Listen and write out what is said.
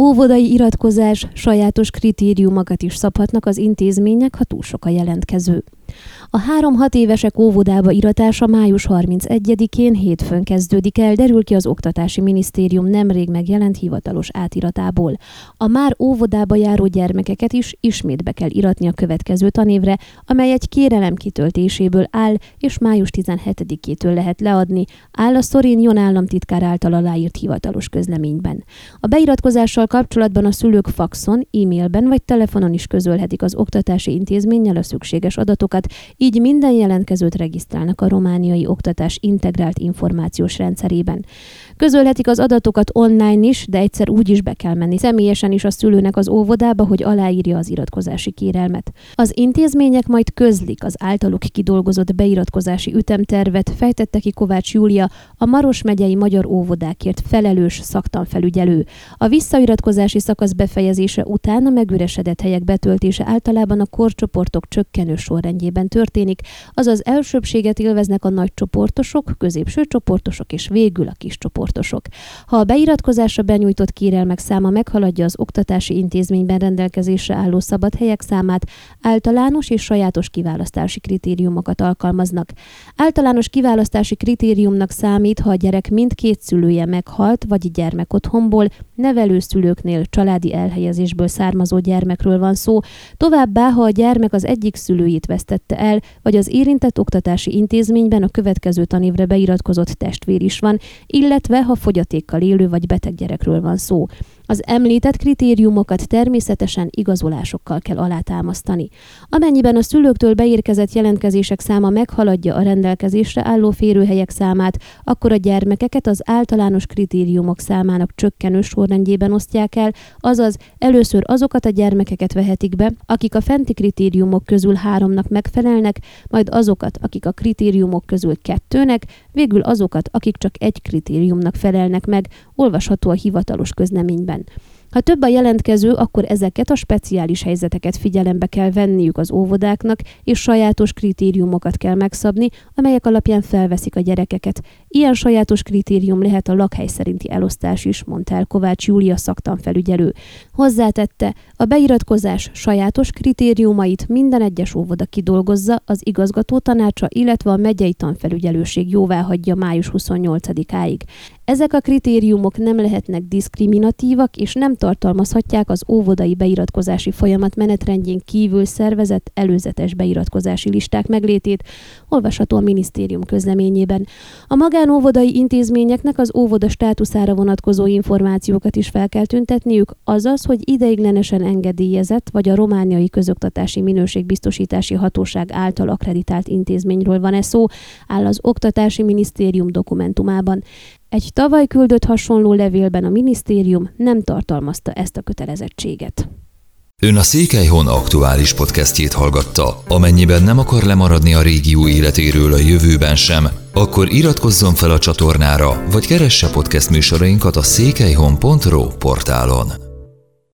Óvodai iratkozás, sajátos kritériumokat is szabhatnak az intézmények, ha túl sok a jelentkező. A három-hat évesek óvodába iratása május 31-én hétfőn kezdődik el, derül ki az Oktatási Minisztérium nemrég megjelent hivatalos átiratából. A már óvodába járó gyermekeket is ismét be kell iratni a következő tanévre, amely egy kérelem kitöltéséből áll, és május 17-től lehet leadni, áll a Szorin Jon államtitkár által aláírt hivatalos közleményben. A beiratkozással kapcsolatban a szülők faxon, e-mailben vagy telefonon is közölhetik az oktatási intézménnyel a szükséges adatokat, így minden jelentkezőt regisztrálnak a romániai oktatás integrált információs rendszerében. Közölhetik az adatokat online is, de egyszer úgy is be kell menni személyesen is a szülőnek az óvodába, hogy aláírja az iratkozási kérelmet. Az intézmények majd közlik az általuk kidolgozott beiratkozási ütemtervet, fejtette ki Kovács Júlia, a Maros megyei magyar óvodákért felelős szaktanfelügyelő. A visszairatkozási szakasz befejezése után a megüresedett helyek betöltése általában a korcsoportok csökkenő sorrendjében történik, azaz elsőbséget élveznek a nagy csoportosok, középső csoportosok és végül a kis csoportosok. Ha a beiratkozásra benyújtott kérelmek száma meghaladja az oktatási intézményben rendelkezésre álló szabad helyek számát, általános és sajátos kiválasztási kritériumokat alkalmaznak. Általános kiválasztási kritériumnak számít, ha a gyerek mindkét szülője meghalt, vagy gyermekotthonból, nevelőszülőknél családi elhelyezésből származó gyermekről van szó, továbbá, ha a gyermek az egyik szülőjét vesztette el, vagy az érintett oktatási intézményben a következő tanévre beiratkozott testvér is van, illetve ha fogyatékkal élő vagy beteg gyerekről van szó. Az említett kritériumokat természetesen igazolásokkal kell alátámasztani. Amennyiben a szülőktől beérkezett jelentkezések száma meghaladja a rendelkezésre álló férőhelyek számát, akkor a gyermekeket az általános kritériumok számának csökkenő sorrendjében osztják el, azaz először azokat a gyermekeket vehetik be, akik a fenti kritériumok közül háromnak megfelelnek, majd azokat, akik a kritériumok közül kettőnek, végül azokat, akik csak egy kritériumnak felelnek meg, olvasható a hivatalos közleményben. Amen. Ha több a jelentkező, akkor ezeket a speciális helyzeteket figyelembe kell venniük az óvodáknak, és sajátos kritériumokat kell megszabni, amelyek alapján felveszik a gyerekeket. Ilyen sajátos kritérium lehet a lakhely szerinti elosztás is, mondta el Kovács Júlia szaktanfelügyelő. Hozzátette, a beiratkozás sajátos kritériumait minden egyes óvoda kidolgozza, az igazgató tanácsa, illetve a megyei tanfelügyelőség jóvá hagyja május 28-áig. Ezek a kritériumok nem lehetnek diszkriminatívak és nem tartalmazhatják az óvodai beiratkozási folyamat menetrendjén kívül szervezett előzetes beiratkozási listák meglétét, olvasható a minisztérium közleményében. A magánóvodai intézményeknek az óvoda státuszára vonatkozó információkat is fel kell tüntetniük, azaz, hogy ideiglenesen engedélyezett vagy a romániai közoktatási minőségbiztosítási hatóság által akreditált intézményről van-e szó, áll az Oktatási Minisztérium dokumentumában. Egy tavaly küldött hasonló levélben a minisztérium nem tartalmazta ezt a kötelezettséget. Ön a Székelyhon aktuális podcastjét hallgatta. Amennyiben nem akar lemaradni a régió életéről a jövőben sem, akkor iratkozzon fel a csatornára, vagy keresse podcast műsorainkat a székelyhon.pro portálon.